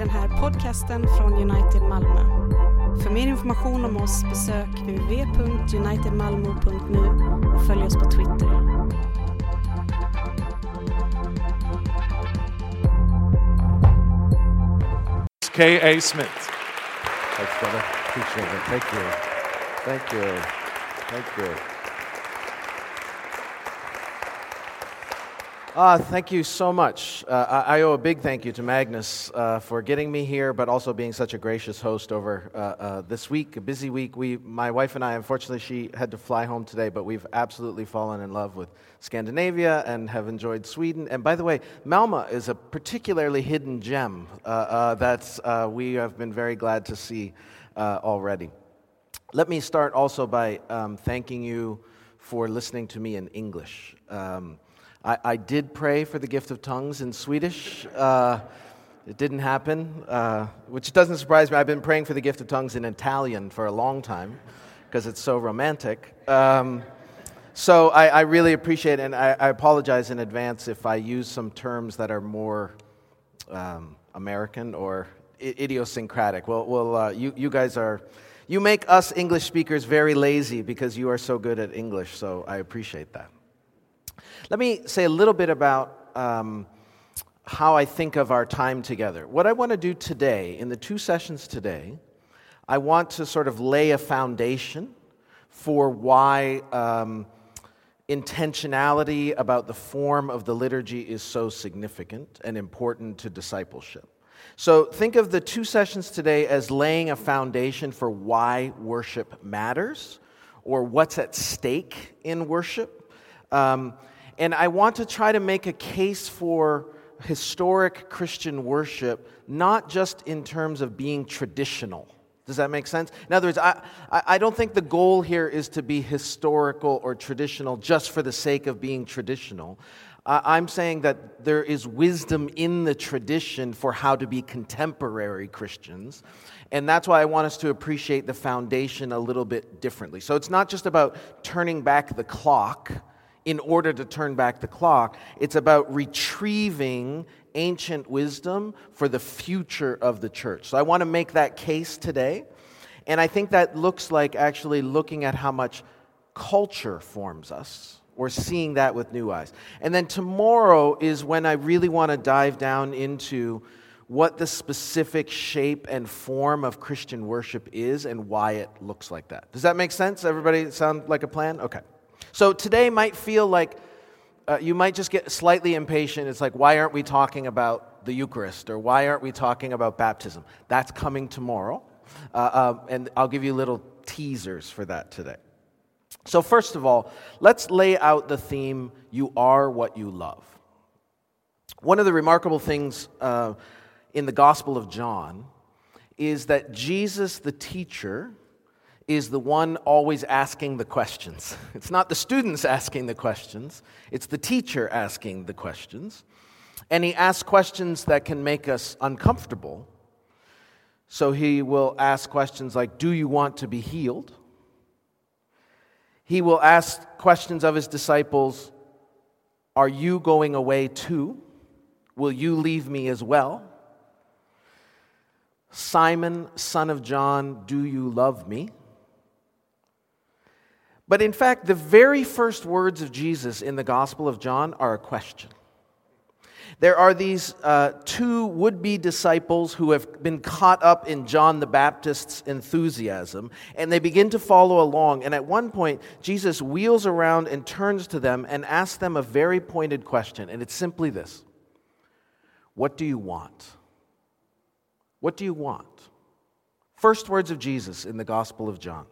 den här podcasten från United Malmö. För mer information om oss besök www.unitedmalmo.nu och följ oss på Twitter. K.A. Smith. Thanks, brother. Appreciate it. Thank you. Thank you. Thank you. Uh, thank you so much. Uh, I, owe a big thank you to Magnus uh, for getting me here, but also being such a gracious host over uh, uh, this week, a busy week. We, my wife and I, unfortunately, she had to fly home today, but we've absolutely fallen in love with Scandinavia and have enjoyed Sweden. And by the way, Malmö is a particularly hidden gem uh, that we have been very glad to see already. Let me start also by um, thanking you for listening to me in English. Um, I, I, did pray for the gift of tongues in Swedish. Uh, it didn't happen, uh, which doesn't surprise me. I've been praying for the gift of tongues in Italian for a long time because it's so romantic. Um, so I, I, really appreciate and I, I, apologize in advance if I use some terms that are more um, American or idiosyncratic. Well, well uh, you, you guys are, you make us English speakers very lazy because you are so good at English, so I appreciate that. Let me say a little bit about um, how I think of our time together. What I want to do today, in the two sessions today, I want to sort of lay a foundation for why um, intentionality about the form of the liturgy is so significant and important to discipleship. So think of the two sessions today as laying a foundation for why worship matters or what's at stake in worship. Um, and I want to try to make a case for historic Christian worship, not just in terms of being traditional. Does that make sense? In other words, I, I don't think the goal here is to be historical or traditional just for the sake of being traditional. I'm saying that there is wisdom in the tradition for how to be contemporary Christians. And that's why I want us to appreciate the foundation a little bit differently. So it's not just about turning back the clock in order to turn back the clock. It's about retrieving ancient wisdom for the future of the church. So I want to make that case today. And I think that looks like actually looking at how much culture forms us. We're seeing that with new eyes. And then tomorrow is when I really want to dive down into what the specific shape and form of Christian worship is and why it looks like that. Does that make sense? Everybody sound like a plan? Okay. So today might feel like uh, you might just get slightly impatient. It's like, why aren't we talking about the Eucharist or why aren't we talking about baptism? That's coming tomorrow. Uh, uh, and I'll give you little teasers for that today. So, first of all, let's lay out the theme you are what you love. One of the remarkable things uh, in the Gospel of John is that Jesus, the teacher, is the one always asking the questions. It's not the students asking the questions, it's the teacher asking the questions. And he asks questions that can make us uncomfortable. So he will ask questions like Do you want to be healed? He will ask questions of his disciples Are you going away too? Will you leave me as well? Simon, son of John, do you love me? But in fact, the very first words of Jesus in the Gospel of John are a question. There are these uh, two would be disciples who have been caught up in John the Baptist's enthusiasm, and they begin to follow along. And at one point, Jesus wheels around and turns to them and asks them a very pointed question. And it's simply this What do you want? What do you want? First words of Jesus in the Gospel of John.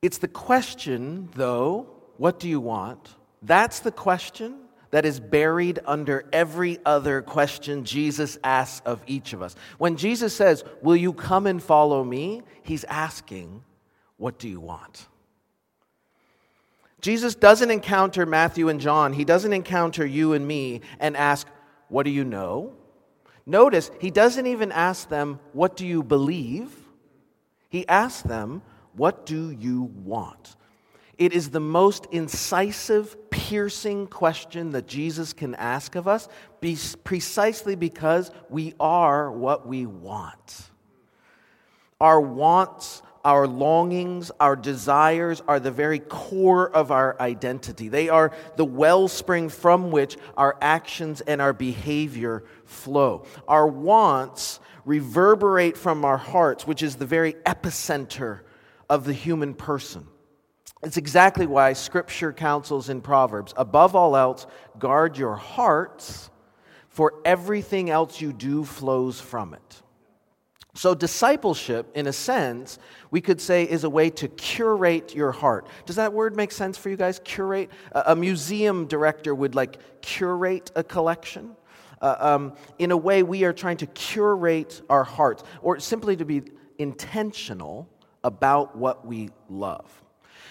It's the question, though, what do you want? That's the question that is buried under every other question Jesus asks of each of us. When Jesus says, Will you come and follow me? He's asking, What do you want? Jesus doesn't encounter Matthew and John. He doesn't encounter you and me and ask, What do you know? Notice, he doesn't even ask them, What do you believe? He asks them, what do you want? It is the most incisive, piercing question that Jesus can ask of us, precisely because we are what we want. Our wants, our longings, our desires are the very core of our identity. They are the wellspring from which our actions and our behavior flow. Our wants reverberate from our hearts, which is the very epicenter of the human person. It's exactly why Scripture counsels in Proverbs above all else, guard your hearts, for everything else you do flows from it. So, discipleship, in a sense, we could say is a way to curate your heart. Does that word make sense for you guys? Curate? A museum director would like curate a collection. Uh, um, in a way, we are trying to curate our hearts, or simply to be intentional about what we love.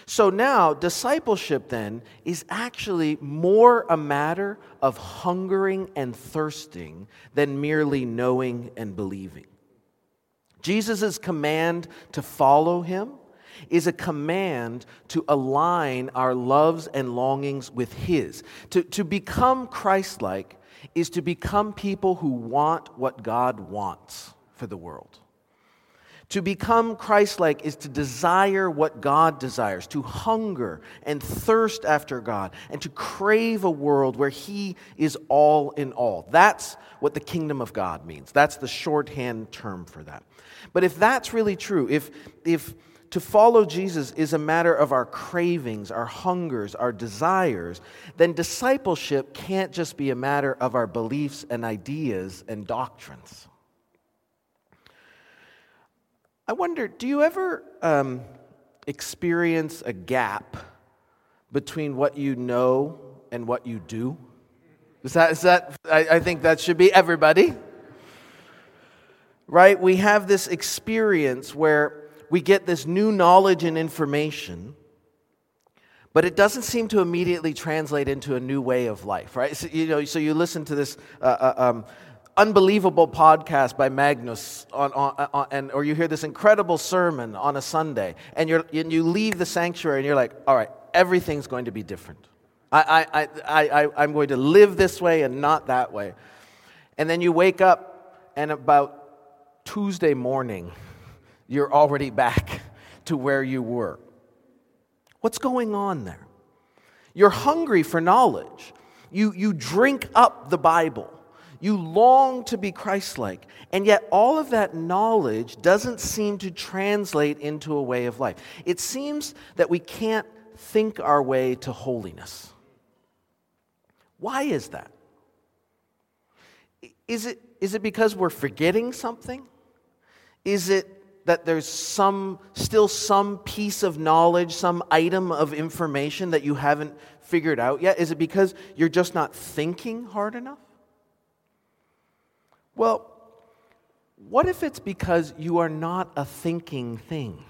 So now, discipleship then is actually more a matter of hungering and thirsting than merely knowing and believing. Jesus' command to follow him is a command to align our loves and longings with his. To, to become Christ like is to become people who want what God wants for the world. To become Christ like is to desire what God desires, to hunger and thirst after God, and to crave a world where He is all in all. That's what the kingdom of God means. That's the shorthand term for that. But if that's really true, if, if to follow Jesus is a matter of our cravings, our hungers, our desires, then discipleship can't just be a matter of our beliefs and ideas and doctrines. I wonder, do you ever um, experience a gap between what you know and what you do? Is that, is that I, I think that should be everybody. Right? We have this experience where we get this new knowledge and information, but it doesn't seem to immediately translate into a new way of life, right? So, you know, so you listen to this uh, uh, um, unbelievable podcast by Magnus, on, on, on, and, or you hear this incredible sermon on a Sunday, and, you're, and you leave the sanctuary and you're like, all right, everything's going to be different. I, I, I, I, I'm going to live this way and not that way. And then you wake up, and about Tuesday morning, you're already back to where you were. What's going on there? You're hungry for knowledge. You, you drink up the Bible. You long to be Christ like. And yet, all of that knowledge doesn't seem to translate into a way of life. It seems that we can't think our way to holiness. Why is that? Is it, is it because we're forgetting something? Is it that there's some, still some piece of knowledge, some item of information that you haven't figured out yet? Is it because you're just not thinking hard enough? Well, what if it's because you are not a thinking thing?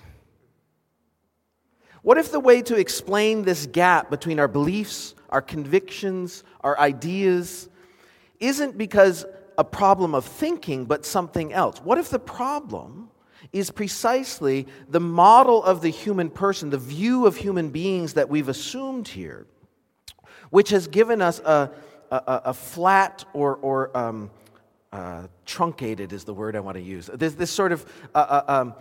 What if the way to explain this gap between our beliefs, our convictions, our ideas isn't because a problem of thinking, but something else? What if the problem is precisely the model of the human person, the view of human beings that we've assumed here, which has given us a, a, a flat or, or um, uh, truncated is the word I want to use. This, this sort of uh, uh, um,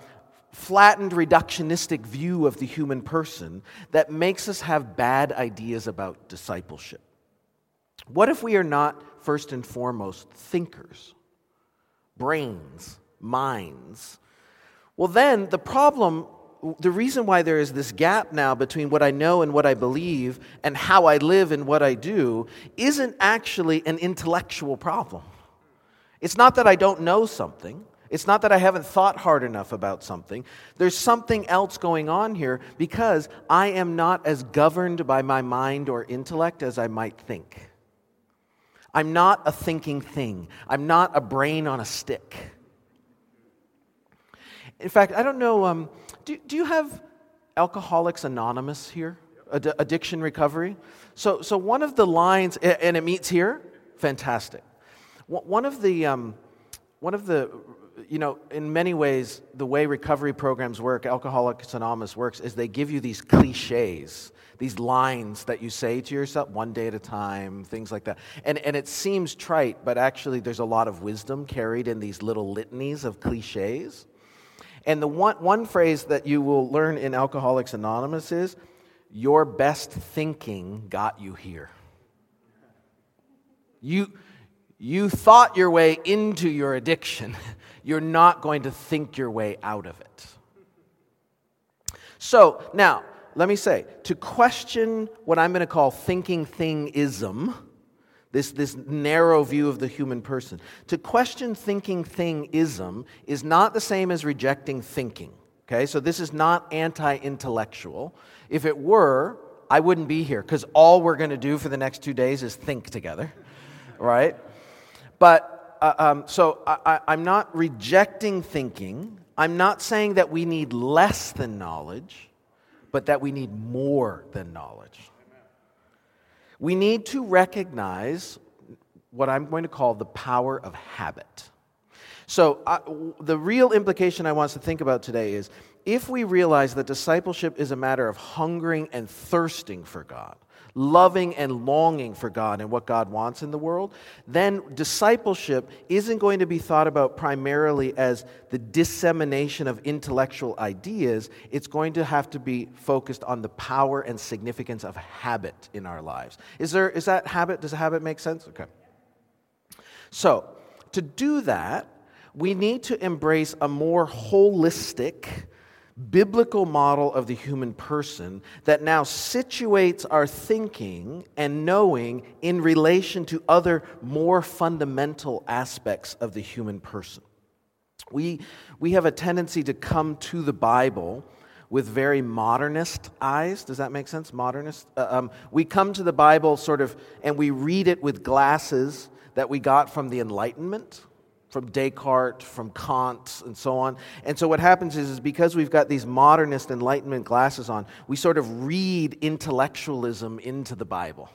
flattened, reductionistic view of the human person that makes us have bad ideas about discipleship. What if we are not, first and foremost, thinkers, brains, minds? Well, then the problem, the reason why there is this gap now between what I know and what I believe and how I live and what I do isn't actually an intellectual problem. It's not that I don't know something. It's not that I haven't thought hard enough about something. There's something else going on here because I am not as governed by my mind or intellect as I might think. I'm not a thinking thing, I'm not a brain on a stick. In fact, I don't know, um, do, do you have Alcoholics Anonymous here? Ad- addiction recovery? So, so one of the lines, and it meets here, fantastic. One of the, um, one of the you know, in many ways, the way recovery programs work, Alcoholics Anonymous works, is they give you these cliches, these lines that you say to yourself one day at a time, things like that. And, and it seems trite, but actually, there's a lot of wisdom carried in these little litanies of cliches. And the one, one phrase that you will learn in Alcoholics Anonymous is, Your best thinking got you here. You, you thought your way into your addiction. You're not going to think your way out of it. So, now, let me say to question what I'm going to call thinking thingism, this, this narrow view of the human person, to question thinking thingism is not the same as rejecting thinking. Okay, so this is not anti intellectual. If it were, I wouldn't be here because all we're going to do for the next two days is think together, right? But uh, um, so I, I'm not rejecting thinking. I'm not saying that we need less than knowledge, but that we need more than knowledge. We need to recognize what I'm going to call the power of habit. So, uh, the real implication I want us to think about today is if we realize that discipleship is a matter of hungering and thirsting for God, loving and longing for God and what God wants in the world, then discipleship isn't going to be thought about primarily as the dissemination of intellectual ideas. It's going to have to be focused on the power and significance of habit in our lives. Is, there, is that habit? Does a habit make sense? Okay. So, to do that, we need to embrace a more holistic, biblical model of the human person that now situates our thinking and knowing in relation to other more fundamental aspects of the human person. We, we have a tendency to come to the Bible with very modernist eyes. Does that make sense? Modernist? Uh, um, we come to the Bible sort of and we read it with glasses that we got from the Enlightenment from Descartes, from Kant, and so on. And so what happens is, is because we've got these modernist Enlightenment glasses on, we sort of read intellectualism into the Bible.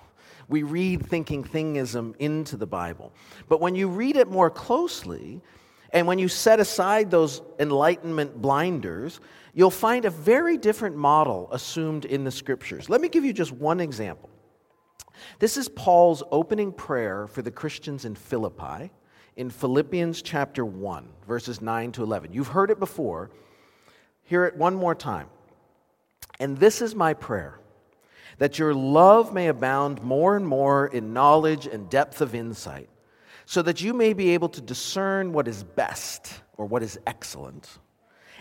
We read thinking thingism into the Bible. But when you read it more closely, and when you set aside those Enlightenment blinders, you'll find a very different model assumed in the scriptures. Let me give you just one example. This is Paul's opening prayer for the Christians in Philippi in Philippians chapter 1, verses 9 to 11. You've heard it before. Hear it one more time. And this is my prayer that your love may abound more and more in knowledge and depth of insight, so that you may be able to discern what is best or what is excellent,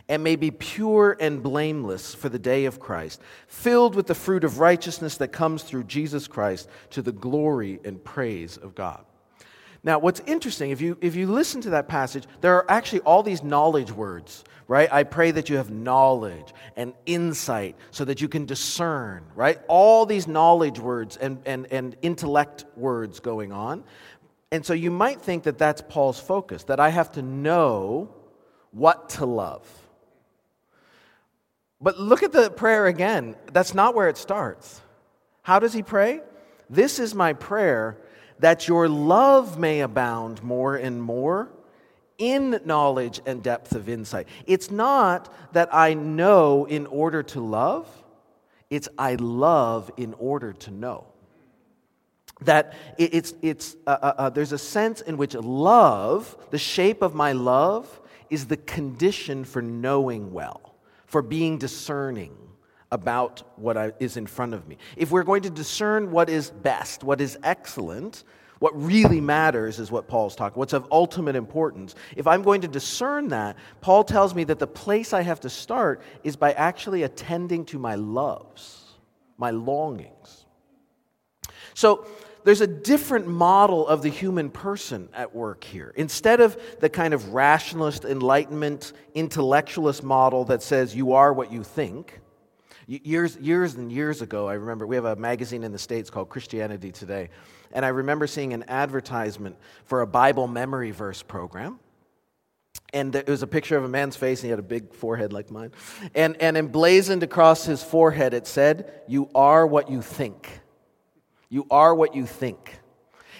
and may be pure and blameless for the day of Christ, filled with the fruit of righteousness that comes through Jesus Christ to the glory and praise of God. Now, what's interesting, if you, if you listen to that passage, there are actually all these knowledge words, right? I pray that you have knowledge and insight so that you can discern, right? All these knowledge words and, and, and intellect words going on. And so you might think that that's Paul's focus, that I have to know what to love. But look at the prayer again. That's not where it starts. How does he pray? This is my prayer that your love may abound more and more in knowledge and depth of insight. It's not that I know in order to love, it's I love in order to know. That it's, it's, uh, uh, uh, there's a sense in which love, the shape of my love, is the condition for knowing well, for being discerning about what I, is in front of me. If we're going to discern what is best, what is excellent, what really matters is what Paul's talking, what's of ultimate importance. If I'm going to discern that, Paul tells me that the place I have to start is by actually attending to my loves, my longings. So, there's a different model of the human person at work here. Instead of the kind of rationalist, enlightenment, intellectualist model that says you are what you think, Years, years and years ago, I remember we have a magazine in the States called Christianity Today. And I remember seeing an advertisement for a Bible memory verse program. And it was a picture of a man's face, and he had a big forehead like mine. And, and emblazoned across his forehead, it said, You are what you think. You are what you think.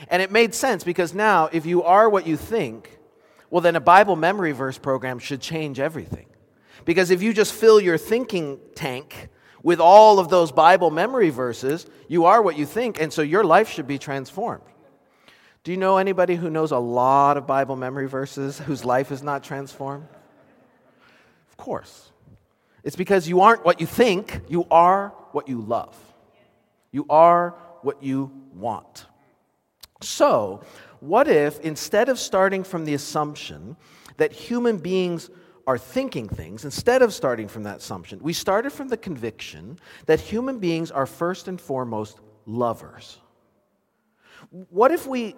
And it made sense because now, if you are what you think, well, then a Bible memory verse program should change everything. Because if you just fill your thinking tank with all of those Bible memory verses, you are what you think, and so your life should be transformed. Do you know anybody who knows a lot of Bible memory verses whose life is not transformed? Of course. It's because you aren't what you think, you are what you love. You are what you want. So, what if instead of starting from the assumption that human beings are thinking things, instead of starting from that assumption, we started from the conviction that human beings are first and foremost lovers? What if we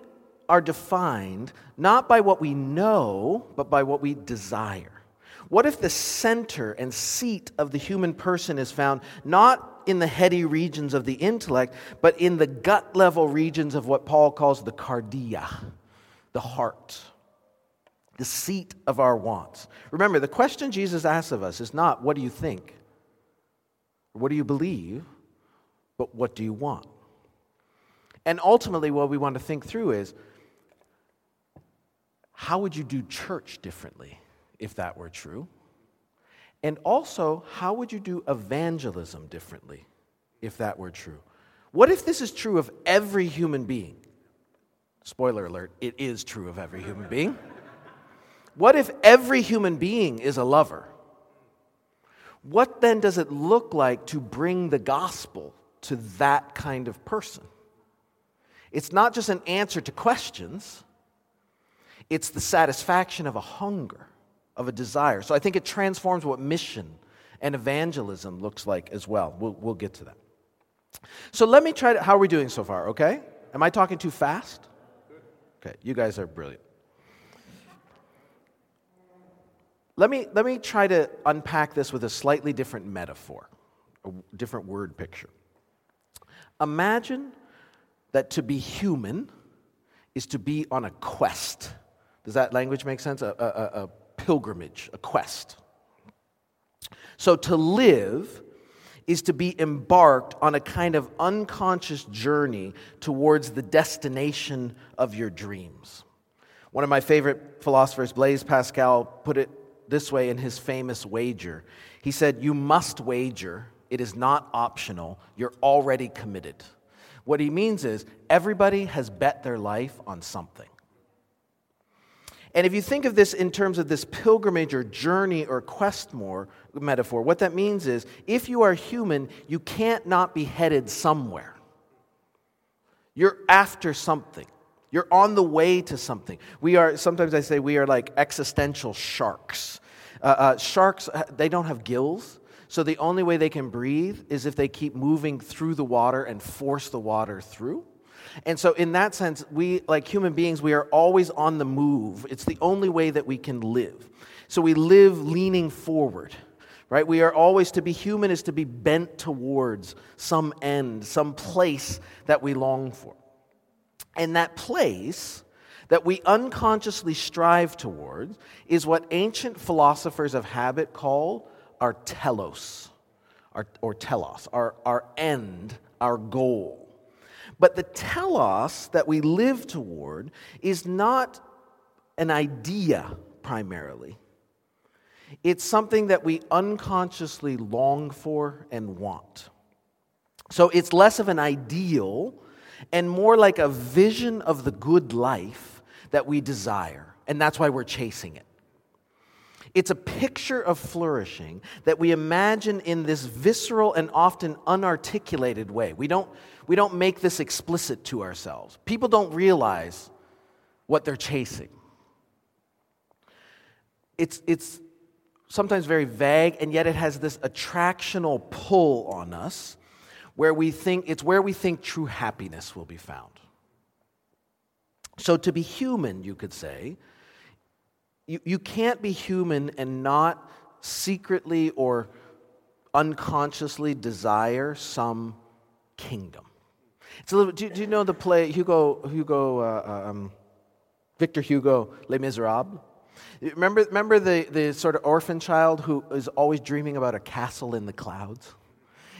are defined not by what we know, but by what we desire? What if the center and seat of the human person is found not in the heady regions of the intellect, but in the gut level regions of what Paul calls the cardia, the heart, the seat of our wants? Remember, the question Jesus asks of us is not, What do you think? Or What do you believe? But what do you want? And ultimately, what we want to think through is how would you do church differently? if that were true? And also, how would you do evangelism differently if that were true? What if this is true of every human being? Spoiler alert, it is true of every human being. What if every human being is a lover? What then does it look like to bring the gospel to that kind of person? It's not just an answer to questions, it's the satisfaction of a hunger of a desire. So I think it transforms what mission and evangelism looks like as well. We'll, we'll get to that. So let me try to, how are we doing so far, okay? Am I talking too fast? Okay, you guys are brilliant. Let me, let me try to unpack this with a slightly different metaphor, a different word picture. Imagine that to be human is to be on a quest. Does that language make sense? A, a, a pilgrimage, a quest. So to live is to be embarked on a kind of unconscious journey towards the destination of your dreams. One of my favorite philosophers, Blaise Pascal, put it this way in his famous wager. He said, You must wager. It is not optional. You're already committed. What he means is everybody has bet their life on something. And if you think of this in terms of this pilgrimage or journey or quest more metaphor, what that means is if you are human, you can't not be headed somewhere. You're after something. You're on the way to something. We are, sometimes I say, we are like existential sharks. Uh, uh, sharks, uh, they don't have gills. So the only way they can breathe is if they keep moving through the water and force the water through. And so, in that sense, we, like human beings, we are always on the move. It's the only way that we can live. So, we live leaning forward, right? We are always to be human, is to be bent towards some end, some place that we long for. And that place that we unconsciously strive towards is what ancient philosophers of habit call our telos, our, or telos, our, our end, our goal. But the telos that we live toward is not an idea primarily. It's something that we unconsciously long for and want. So it's less of an ideal and more like a vision of the good life that we desire. And that's why we're chasing it. It's a picture of flourishing that we imagine in this visceral and often unarticulated way. We don't, we don't make this explicit to ourselves. People don't realize what they're chasing. It's, it's sometimes very vague, and yet it has this attractional pull on us where we think it's where we think true happiness will be found. So, to be human, you could say, you, you can't be human and not secretly or unconsciously desire some kingdom. It's a little. Do, do you know the play Hugo? Hugo, uh, uh, um, Victor Hugo, Les Miserables. Remember, remember the, the sort of orphan child who is always dreaming about a castle in the clouds?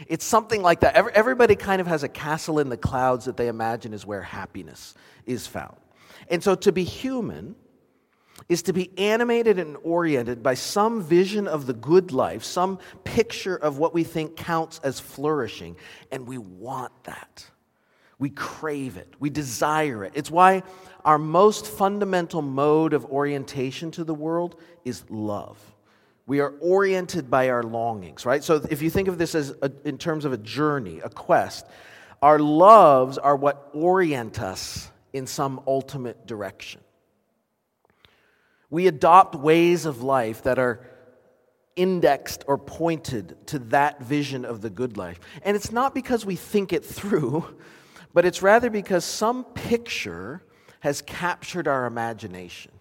It's something like that. Every, everybody kind of has a castle in the clouds that they imagine is where happiness is found. And so to be human is to be animated and oriented by some vision of the good life, some picture of what we think counts as flourishing, and we want that. We crave it, we desire it. It's why our most fundamental mode of orientation to the world is love. We are oriented by our longings, right? So if you think of this as a, in terms of a journey, a quest, our loves are what orient us in some ultimate direction. We adopt ways of life that are indexed or pointed to that vision of the good life. And it's not because we think it through, but it's rather because some picture has captured our imagination.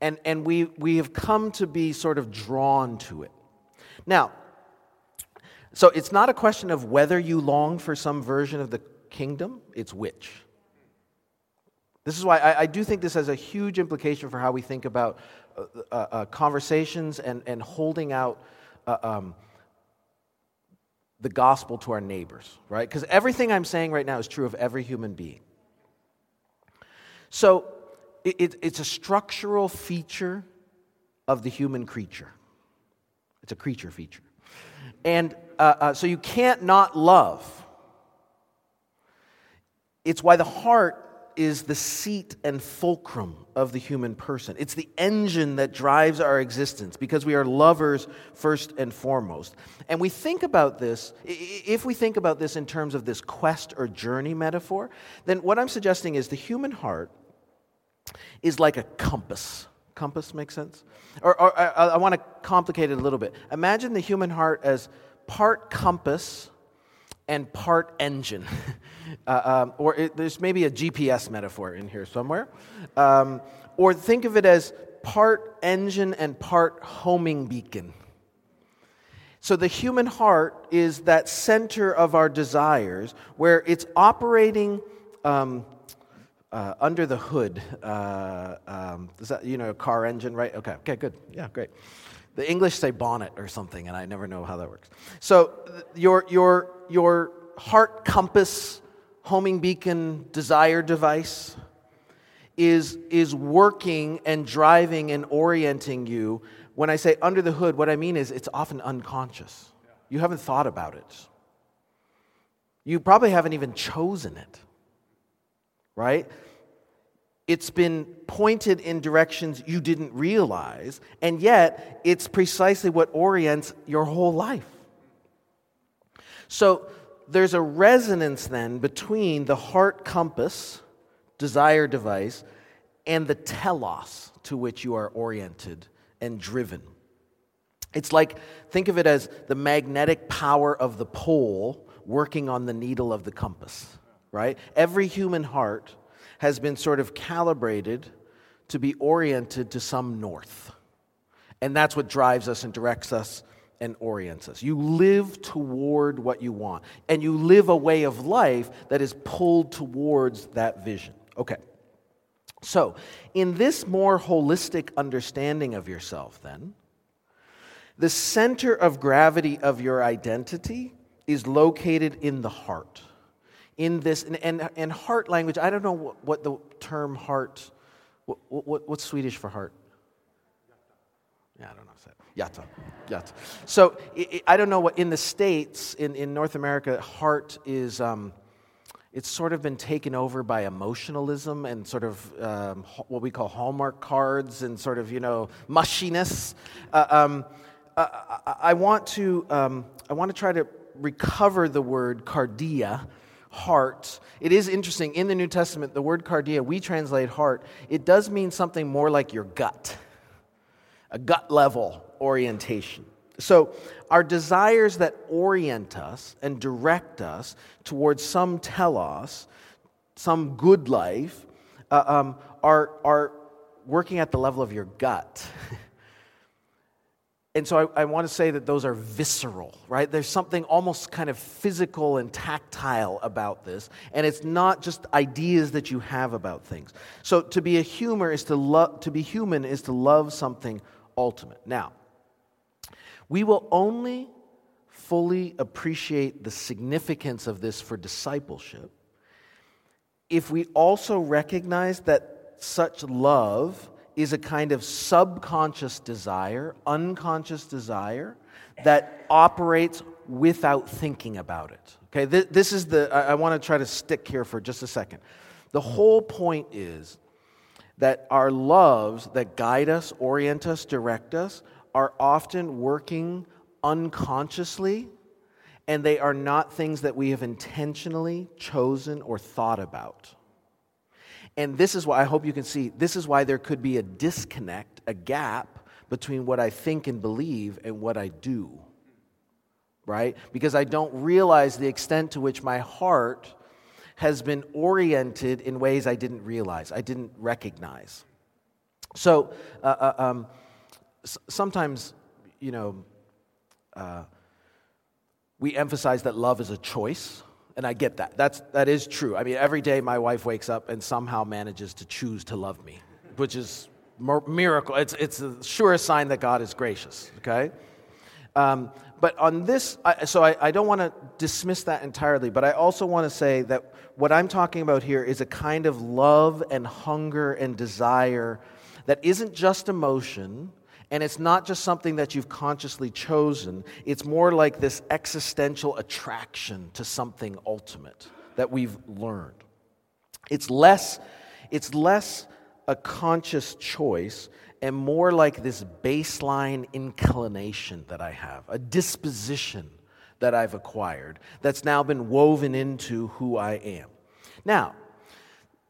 And, and we, we have come to be sort of drawn to it. Now, so it's not a question of whether you long for some version of the kingdom, it's which. This is why I, I, do think this has a huge implication for how we think about uh, uh, uh, conversations and, and holding out uh, um, the gospel to our neighbors, right? Because everything I'm saying right now is true of every human being. So it, it, it's a structural feature of the human creature, it's a creature feature. And uh, uh, so you can't not love. It's why the heart is the seat and fulcrum of the human person. It's the engine that drives our existence because we are lovers first and foremost. And we think about this, if we think about this in terms of this quest or journey metaphor, then what I'm suggesting is the human heart is like a compass. Compass makes sense? Or, or I, I want to complicate it a little bit. Imagine the human heart as part compass and part engine. uh, um, or it, there's maybe a GPS metaphor in here somewhere. Um, or think of it as part engine and part homing beacon. So the human heart is that center of our desires where it's operating um, uh, under the hood. Uh, um, is that, you know, a car engine, right? Okay, okay, good. Yeah, great. The English say bonnet or something, and I never know how that works. So your, your, your heart compass, homing beacon, desire device is, is working and driving and orienting you. When I say under the hood, what I mean is it's often unconscious. You haven't thought about it. You probably haven't even chosen it, right? It's been pointed in directions you didn't realize, and yet it's precisely what orients your whole life. So there's a resonance then between the heart compass, desire device, and the telos to which you are oriented and driven. It's like, think of it as the magnetic power of the pole working on the needle of the compass, right? Every human heart has been sort of calibrated to be oriented to some north. And that's what drives us and directs us and orients us. You live toward what you want, and you live a way of life that is pulled towards that vision. Okay. So, in this more holistic understanding of yourself, then, the center of gravity of your identity is located in the heart. In this, and, and, and heart language, I don't know what, what the term heart, what, what, what's Swedish for heart? Yeah, I don't know. Yata. Yata. So I don't know what, in the States, in, in North America, heart is, um, it's sort of been taken over by emotionalism and sort of um, what we call Hallmark cards and sort of, you know, mushiness. Uh, um, I, I, want to, um, I want to try to recover the word cardia, heart. It is interesting, in the New Testament, the word cardia, we translate heart, it does mean something more like your gut, a gut level orientation. So, our desires that orient us and direct us towards some telos, some good life, uh, um, are, are working at the level of your gut. and so I, I want to say that those are visceral, right? There's something almost kind of physical and tactile about this, and it's not just ideas that you have about things. So to be a humor is to love to be human is to love something ultimate. Now, we will only fully appreciate the significance of this for discipleship if we also recognize that such love is a kind of subconscious desire, unconscious desire that operates without thinking about it. Okay, this, this is the, I, I want to try to stick here for just a second. The whole point is that our loves that guide us, orient us, direct us are often working unconsciously, and they are not things that we have intentionally chosen or thought about. And this is why I hope you can see this is why there could be a disconnect, a gap between what I think and believe and what I do. Right? Because I don't realize the extent to which my heart has been oriented in ways I didn't realize, I didn't recognize. So uh, uh, um, sometimes, you know, uh, we emphasize that love is a choice, and I get that. That's, that is true. I mean, every day my wife wakes up and somehow manages to choose to love me, which is miracle. It's, it's a sure sign that God is gracious, okay? Um, but on this, I, so I, I don't want to dismiss that entirely, but I also want to say that what I'm talking about here is a kind of love and hunger and desire that isn't just emotion, and it's not just something that you've consciously chosen. It's more like this existential attraction to something ultimate that we've learned. It's less, it's less a conscious choice and more like this baseline inclination that I have, a disposition that I've acquired that's now been woven into who I am. Now,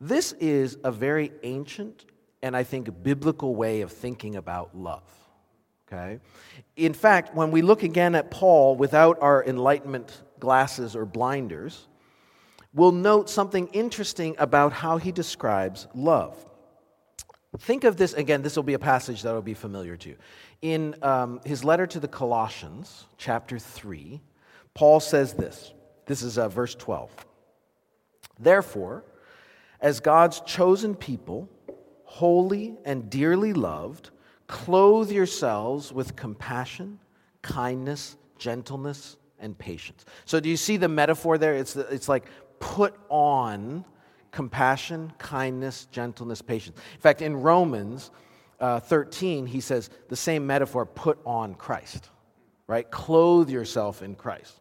this is a very ancient and I think a biblical way of thinking about love. Okay? In fact, when we look again at Paul without our enlightenment glasses or blinders, we'll note something interesting about how he describes love. Think of this again, this will be a passage that will be familiar to you. In um, his letter to the Colossians, chapter 3, Paul says this. This is uh, verse 12. Therefore, as God's chosen people, holy and dearly loved, clothe yourselves with compassion, kindness, gentleness, and patience. So, do you see the metaphor there? It's, it's like put on compassion, kindness, gentleness, patience. In fact, in Romans uh, 13, he says the same metaphor put on Christ, right? Clothe yourself in Christ.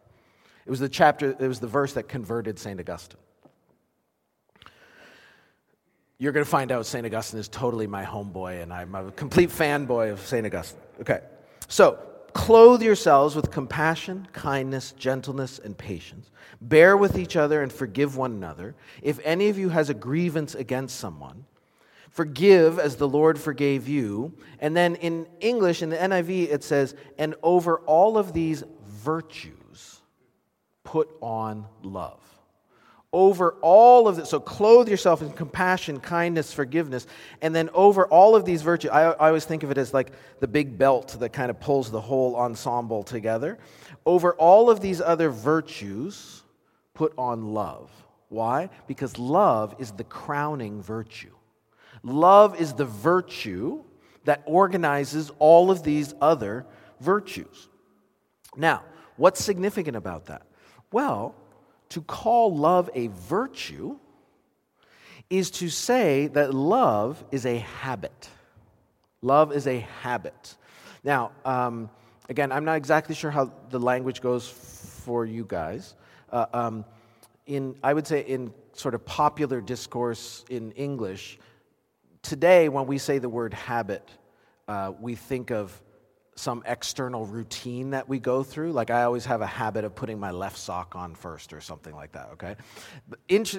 It was the chapter, it was the verse that converted St. Augustine. You're going to find out St. Augustine is totally my homeboy, and I'm a complete fanboy of St. Augustine. Okay, so clothe yourselves with compassion, kindness, gentleness, and patience. Bear with each other and forgive one another. If any of you has a grievance against someone, forgive as the Lord forgave you. And then in English, in the NIV, it says, and over all of these virtues, put on love over all of this. So clothe yourself in compassion, kindness, forgiveness. And then over all of these virtues, I, I, always think of it as like the big belt that kind of pulls the whole ensemble together. Over all of these other virtues, put on love. Why? Because love is the crowning virtue. Love is the virtue that organizes all of these other virtues. Now, what's significant about that? Well, to call love a virtue is to say that love is a habit. Love is a habit. Now, um, again, I'm not exactly sure how the language goes for you guys. Uh, um, in, I would say, in sort of popular discourse in English, today when we say the word habit, uh, we think of some external routine that we go through. Like I always have a habit of putting my left sock on first or something like that, okay?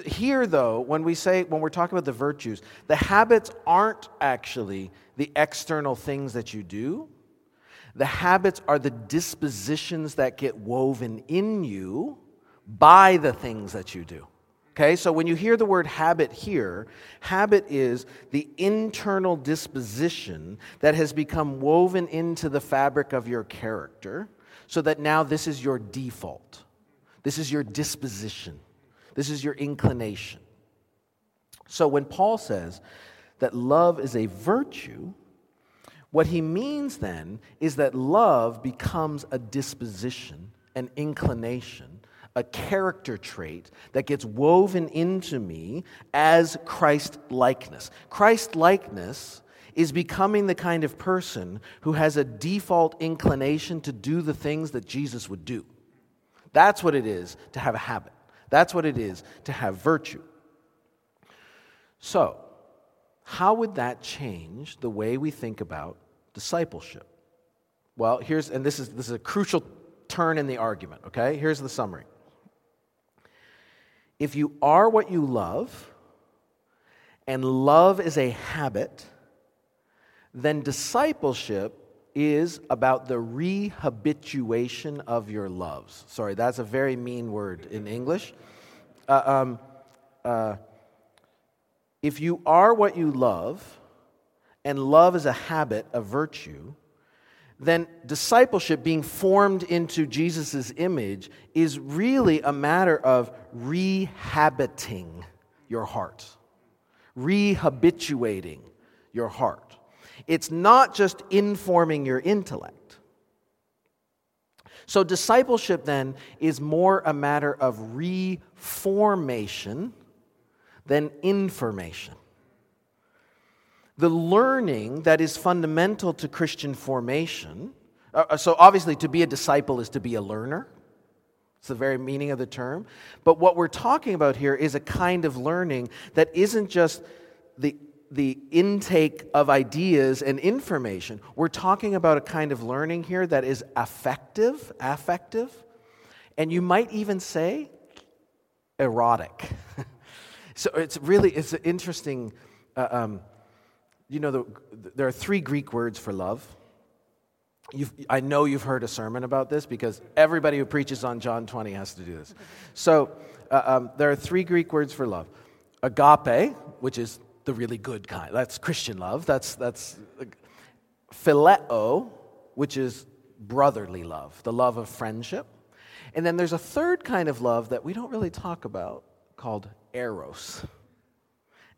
Here, though, when we say, when we're talking about the virtues, the habits aren't actually the external things that you do. The habits are the dispositions that get woven in you by the things that you do. Okay, so when you hear the word habit here, habit is the internal disposition that has become woven into the fabric of your character so that now this is your default. This is your disposition. This is your inclination. So when Paul says that love is a virtue, what he means then is that love becomes a disposition, an inclination a character trait that gets woven into me as Christ likeness. Christ likeness is becoming the kind of person who has a default inclination to do the things that Jesus would do. That's what it is to have a habit. That's what it is to have virtue. So, how would that change the way we think about discipleship? Well, here's, and this is, this is a crucial turn in the argument, okay? Here's the summary. If you are what you love, and love is a habit, then discipleship is about the rehabituation of your loves. Sorry, that's a very mean word in English. Uh, um, uh, if you are what you love, and love is a habit, a virtue, then discipleship, being formed into Jesus' image, is really a matter of rehabiting your heart, rehabituating your heart. It's not just informing your intellect. So, discipleship then is more a matter of reformation than information. The learning that is fundamental to Christian formation, uh, uh, so obviously to be a disciple is to be a learner. It's the very meaning of the term. But what we're talking about here is a kind of learning that isn't just the, the intake of ideas and information. We're talking about a kind of learning here that is affective, affective, and you might even say erotic. So it's really it's an interesting. Uh, um, you know, the, there are three Greek words for love. You've, I know you've heard a sermon about this because everybody who preaches on John 20 has to do this. So uh, um, there are three Greek words for love agape, which is the really good kind. That's Christian love. That's, that's phileo, which is brotherly love, the love of friendship. And then there's a third kind of love that we don't really talk about called eros.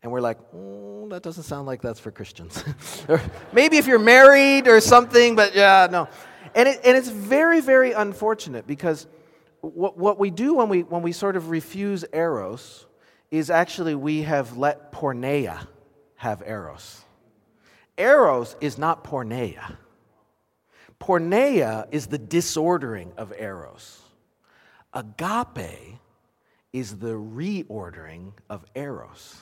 And we're like, mm, that doesn't sound like that's for Christians. maybe if you're married or something, but yeah, no. And, it, and it's very, very unfortunate because what, what we do when we, when we sort of refuse eros is actually we have let porneia have eros. Eros is not porneia. Porneia is the disordering of eros. Agape is the reordering of eros.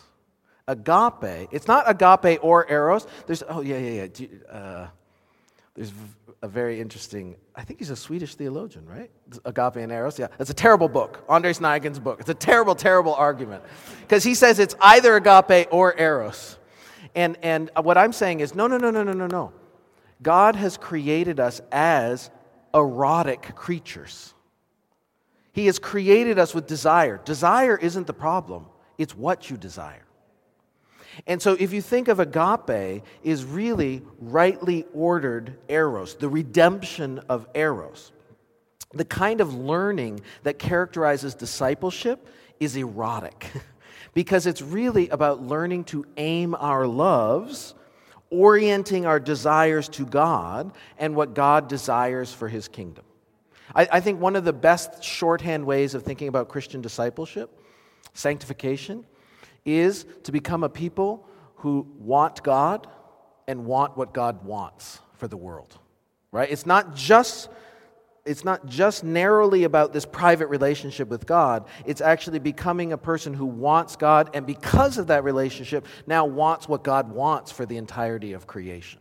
Agape, it's not agape or eros. There's, oh, yeah, yeah, yeah. Uh, there's a very interesting, I think he's a Swedish theologian, right? Agape and Eros. Yeah, it's a terrible book, Anders Nygren's book. It's a terrible, terrible argument because he says it's either agape or Eros. And, and what I'm saying is no, no, no, no, no, no, no. God has created us as erotic creatures. He has created us with desire. Desire isn't the problem, it's what you desire. And so, if you think of agape, is really rightly ordered eros, the redemption of eros. The kind of learning that characterizes discipleship is erotic because it's really about learning to aim our loves, orienting our desires to God and what God desires for his kingdom. I, I think one of the best shorthand ways of thinking about Christian discipleship, sanctification, is to become a people who want God and want what God wants for the world. Right? It's not just it's not just narrowly about this private relationship with God. It's actually becoming a person who wants God and because of that relationship now wants what God wants for the entirety of creation.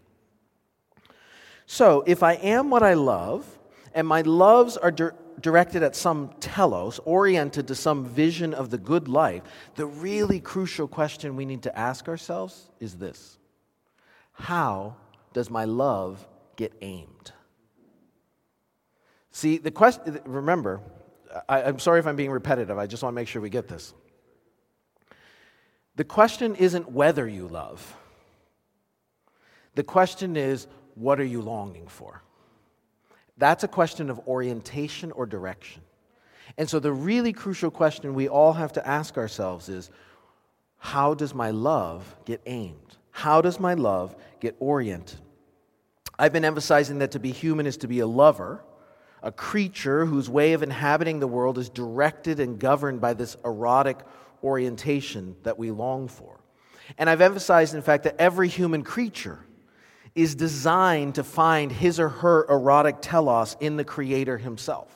So, if I am what I love, and my loves are di- directed at some telos, oriented to some vision of the good life, the really crucial question we need to ask ourselves is this How does my love get aimed? See, the question, remember, I, I'm sorry if I'm being repetitive, I just want to make sure we get this. The question isn't whether you love. The question is, what are you longing for? That's a question of orientation or direction. And so, the really crucial question we all have to ask ourselves is how does my love get aimed? How does my love get oriented? I've been emphasizing that to be human is to be a lover, a creature whose way of inhabiting the world is directed and governed by this erotic orientation that we long for. And I've emphasized, in fact, that every human creature is designed to find his or her erotic telos in the Creator himself.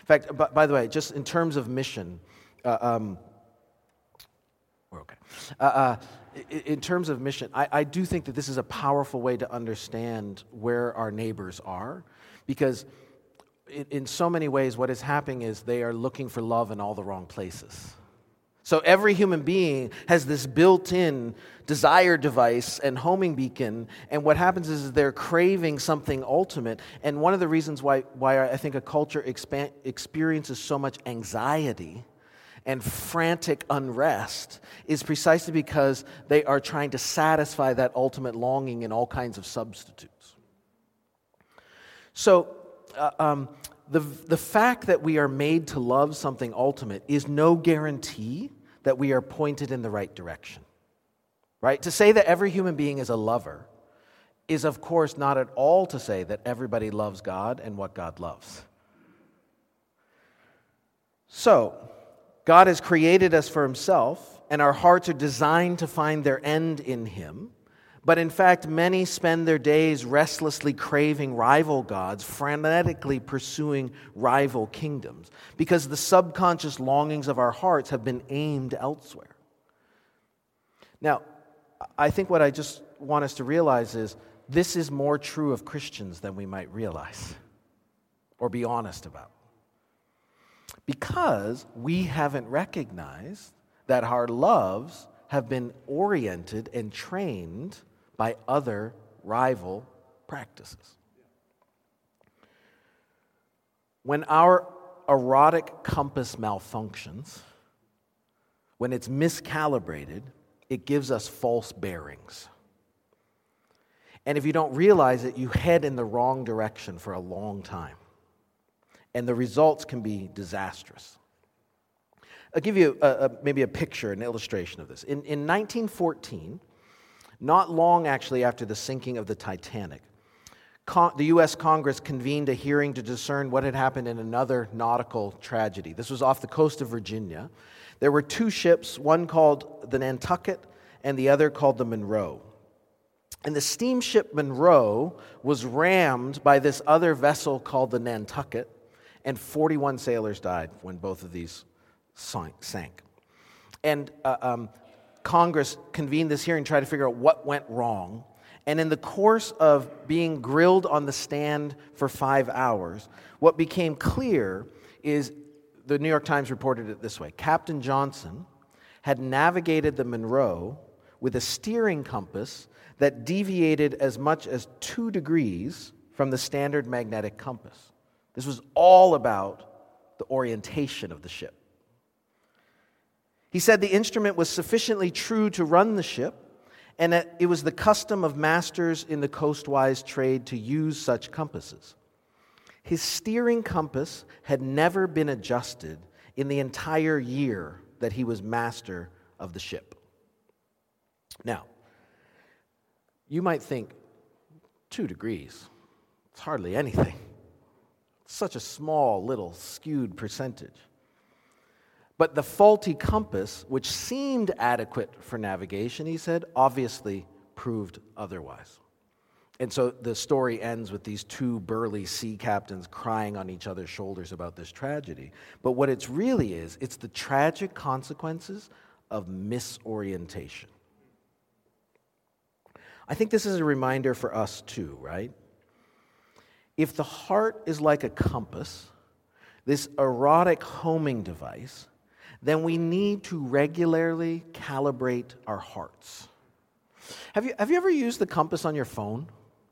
In fact, by, by the way, just in terms of mission, uh, um, we're okay. Uh, uh, in terms of mission, I, I do think that this is a powerful way to understand where our neighbors are because in so many ways, what is happening is they are looking for love in all the wrong places. So every human being has this built in desire device and homing beacon. And what happens is they're craving something ultimate. And one of the reasons why, why I think a culture expan- experiences so much anxiety and frantic unrest is precisely because they are trying to satisfy that ultimate longing in all kinds of substitutes. So, uh, um, the, the fact that we are made to love something ultimate is no guarantee that we are pointed in the right direction. Right? To say that every human being is a lover is, of course, not at all to say that everybody loves God and what God loves. So, God has created us for Himself, and our hearts are designed to find their end in Him. But in fact, many spend their days restlessly craving rival gods, frenetically pursuing rival kingdoms, because the subconscious longings of our hearts have been aimed elsewhere. Now, I think what I just want us to realize is this is more true of Christians than we might realize or be honest about. Because we haven't recognized that our loves have been oriented and trained by other rival practices. When our erotic compass malfunctions, when it's miscalibrated, it gives us false bearings. And if you don't realize it, you head in the wrong direction for a long time. And the results can be disastrous. I'll give you a, a, maybe a picture, an illustration of this. In, in 1914, not long actually after the sinking of the Titanic, Con- the U.S. Congress convened a hearing to discern what had happened in another nautical tragedy. This was off the coast of Virginia. There were two ships, one called the Nantucket and the other called the Monroe. And the steamship Monroe was rammed by this other vessel called the Nantucket, and 41 sailors died when both of these sank. And uh, um, Congress convened this hearing to try to figure out what went wrong. And in the course of being grilled on the stand for five hours, what became clear is the New York Times reported it this way Captain Johnson had navigated the Monroe with a steering compass that deviated as much as two degrees from the standard magnetic compass. This was all about the orientation of the ship. He said the instrument was sufficiently true to run the ship, and that it was the custom of masters in the coastwise trade to use such compasses. His steering compass had never been adjusted in the entire year that he was master of the ship. Now, you might think, two degrees, it's hardly anything. It's such a small, little, skewed percentage. But the faulty compass, which seemed adequate for navigation, he said, obviously proved otherwise. And so the story ends with these two burly sea captains crying on each other's shoulders about this tragedy. But what it's really is, it's the tragic consequences of misorientation. I think this is a reminder for us too, right? If the heart is like a compass, this erotic homing device, then we need to regularly calibrate our hearts. Have you, have you ever used the compass on your phone?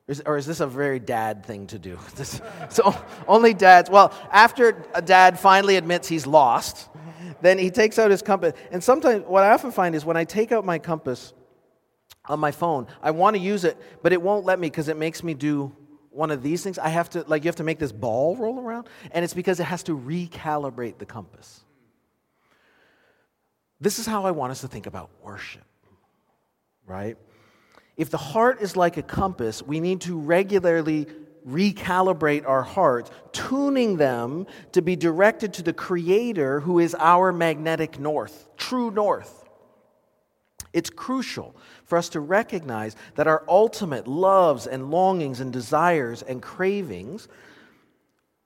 Is, or is this a very dad thing to do? This, so only dads. Well, after a dad finally admits he's lost, then he takes out his compass. And sometimes what I often find is when I take out my compass on my phone, I want to use it, but it won't let me because it makes me do one of these things. I have to, like, you have to make this ball roll around, and it's because it has to recalibrate the compass. This is how I want us to think about worship, right? If the heart is like a compass, we need to regularly recalibrate our hearts, tuning them to be directed to the Creator who is our magnetic north, true north. It's crucial for us to recognize that our ultimate loves and longings and desires and cravings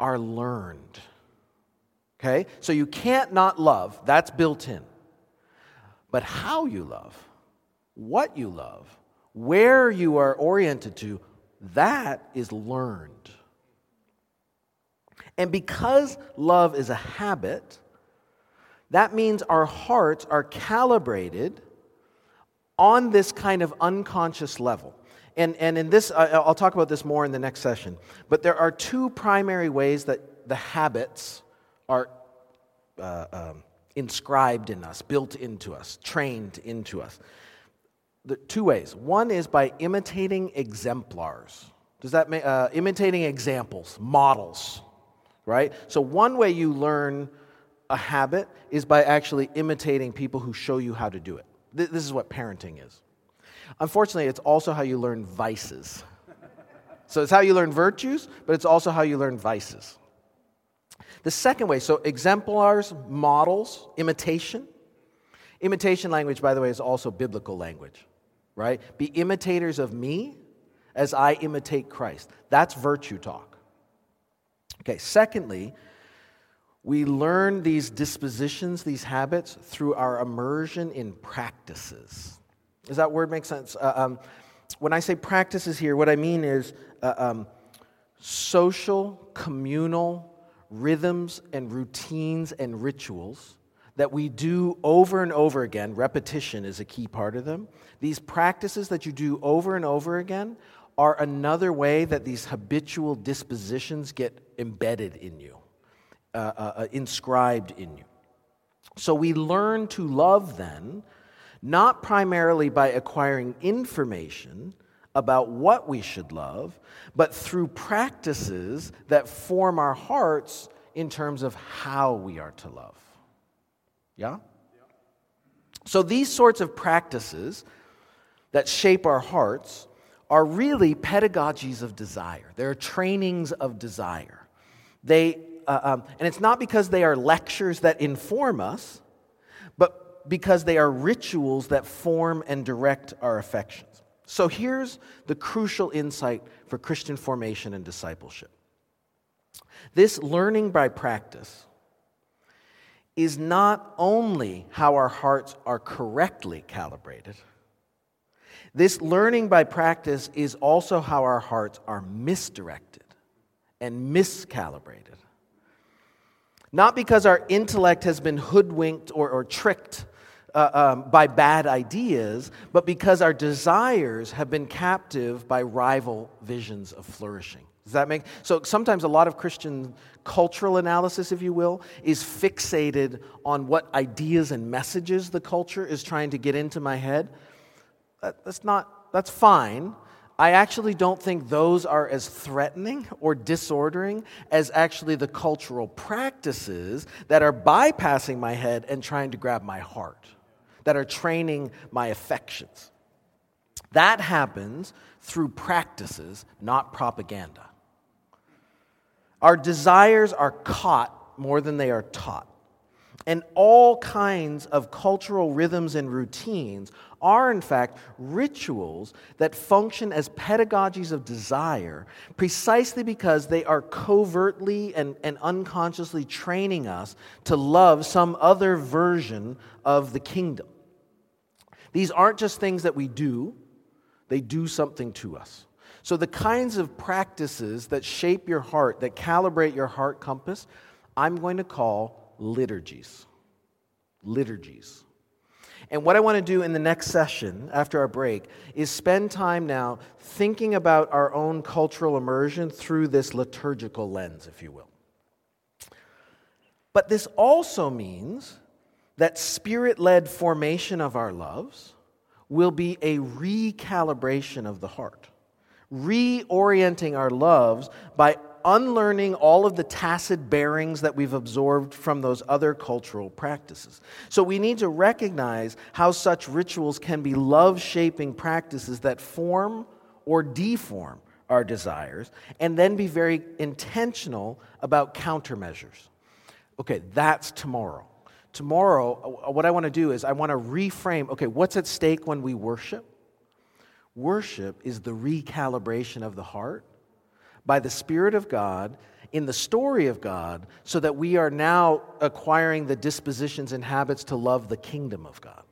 are learned. Okay? So you can't not love, that's built in. But how you love, what you love, where you are oriented to, that is learned. And because love is a habit, that means our hearts are calibrated on this kind of unconscious level. And, and in this, I'll talk about this more in the next session. But there are two primary ways that the habits are uh, um, inscribed in us, built into us, trained into us. The, two ways. One is by imitating exemplars. Does that mean uh, imitating examples, models, right? So one way you learn a habit is by actually imitating people who show you how to do it. This is what parenting is. Unfortunately, it's also how you learn vices. So it's how you learn virtues, but it's also how you learn vices. The second way, so exemplars, models, imitation. Imitation language, by the way, is also biblical language, right? Be imitators of me as I imitate Christ. That's virtue talk. Okay, secondly, we learn these dispositions, these habits, through our immersion in practices. Does that word make sense? Uh, um, when I say practices here, what I mean is uh, um, social, communal rhythms and routines and rituals that we do over and over again. Repetition is a key part of them. These practices that you do over and over again are another way that these habitual dispositions get embedded in you. Uh, uh, uh, inscribed in you. So we learn to love then, not primarily by acquiring information about what we should love, but through practices that form our hearts in terms of how we are to love. Yeah? So these sorts of practices that shape our hearts are really pedagogies of desire. They're trainings of desire. They uh, um, and it's not because they are lectures that inform us, but because they are rituals that form and direct our affections. So here's the crucial insight for Christian formation and discipleship this learning by practice is not only how our hearts are correctly calibrated. This learning by practice is also how our hearts are misdirected and miscalibrated. Not because our intellect has been hoodwinked or, or tricked uh, um, by bad ideas, but because our desires have been captive by rival visions of flourishing. Does that make so? Sometimes a lot of Christian cultural analysis, if you will, is fixated on what ideas and messages the culture is trying to get into my head. That, that's not. That's fine. I actually don't think those are as threatening or disordering as actually the cultural practices that are bypassing my head and trying to grab my heart, that are training my affections. That happens through practices, not propaganda. Our desires are caught more than they are taught. And all kinds of cultural rhythms and routines are, in fact, rituals that function as pedagogies of desire precisely because they are covertly and, and unconsciously training us to love some other version of the kingdom. These aren't just things that we do, they do something to us. So, the kinds of practices that shape your heart, that calibrate your heart compass, I'm going to call liturgies. Liturgies. And what I want to do in the next session, after our break, is spend time now thinking about our own cultural immersion through this liturgical lens, if you will. But this also means that spirit led formation of our loves will be a recalibration of the heart, reorienting our loves by unlearning all of the tacit bearings that we've absorbed from those other cultural practices. So we need to recognize how such rituals can be love shaping practices that form or deform our desires, and then be very intentional about countermeasures. Okay, that's tomorrow. Tomorrow, uh, what I want to do is I want to reframe okay, what's at stake when we worship? Worship is the recalibration of the heart by the Spirit of God in the story of God so that we are now acquiring the dispositions and habits to love the kingdom of God.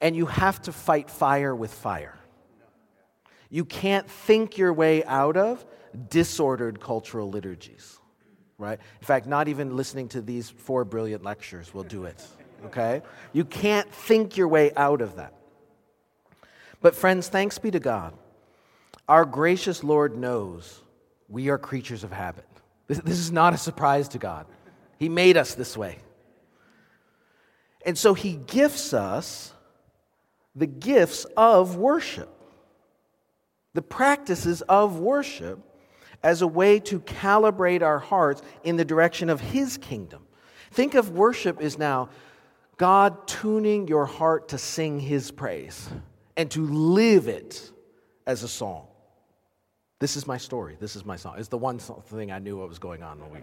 And you have to fight fire with fire. You can't think your way out of disordered cultural liturgies, right? In fact, not even listening to these four brilliant lectures will do it, okay? You can't think your way out of that. But, friends, thanks be to God. Our gracious Lord knows we are creatures of habit. This, this is not a surprise to God. He made us this way. And so He gifts us the gifts of worship, the practices of worship, as a way to calibrate our hearts in the direction of His kingdom. Think of worship as now God tuning your heart to sing His praise and to live it as a song. This is my story. This is my song. It's the one thing I knew what was going on when we.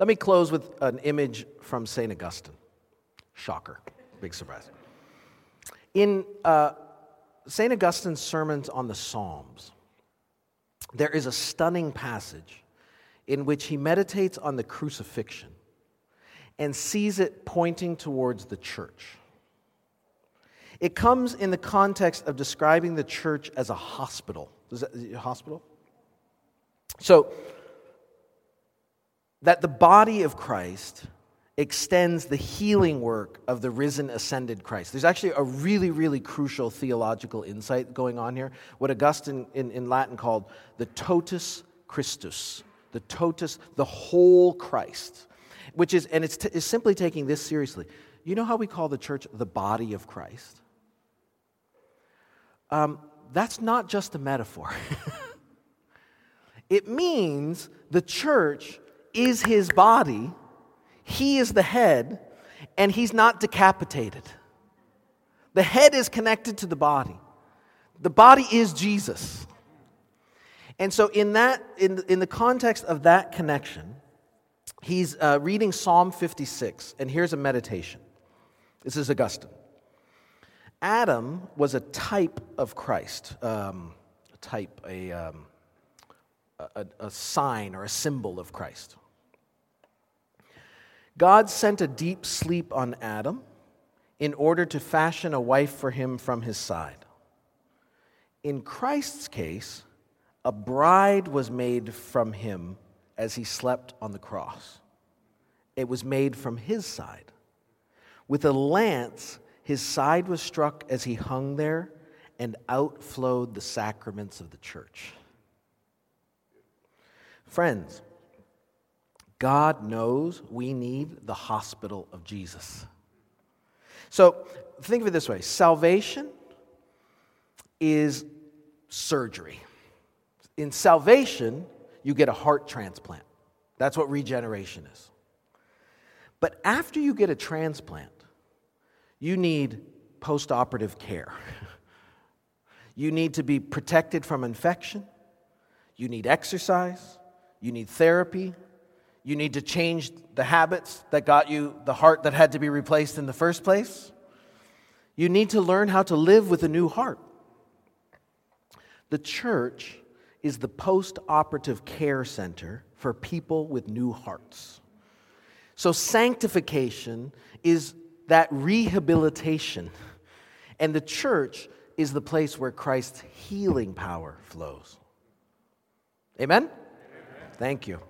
Let me close with an image from St. Augustine. Shocker. Big surprise. In uh, St. Augustine's sermons on the Psalms, there is a stunning passage in which he meditates on the crucifixion and sees it pointing towards the church. It comes in the context of describing the church as a hospital. Is that a hospital? So, that the body of Christ extends the healing work of the risen, ascended Christ. There's actually a really, really crucial theological insight going on here. What Augustine in, in Latin called the totus Christus, the totus, the whole Christ, which is, and it's, t- is simply taking this seriously. You know how we call the church the body of Christ? um, that's not just a metaphor. it means the church is his body, he is the head, and he's not decapitated. The head is connected to the body. The body is Jesus. And so, in, that, in, in the context of that connection, he's uh, reading Psalm 56, and here's a meditation. This is Augustine. Adam was a type of Christ, um, a type, a, um, a, a sign or a symbol of Christ. God sent a deep sleep on Adam in order to fashion a wife for him from his side. In Christ's case, a bride was made from him as he slept on the cross. It was made from his side. With a lance, his side was struck as he hung there, and outflowed the sacraments of the church. Friends, God knows we need the hospital of Jesus. So think of it this way salvation is surgery. In salvation, you get a heart transplant. That's what regeneration is. But after you get a transplant, you need post operative care. you need to be protected from infection. You need exercise. You need therapy. You need to change the habits that got you the heart that had to be replaced in the first place. You need to learn how to live with a new heart. The church is the post operative care center for people with new hearts. So, sanctification is that rehabilitation. And the church is the place where Christ's healing power flows. Amen? Amen. Thank you.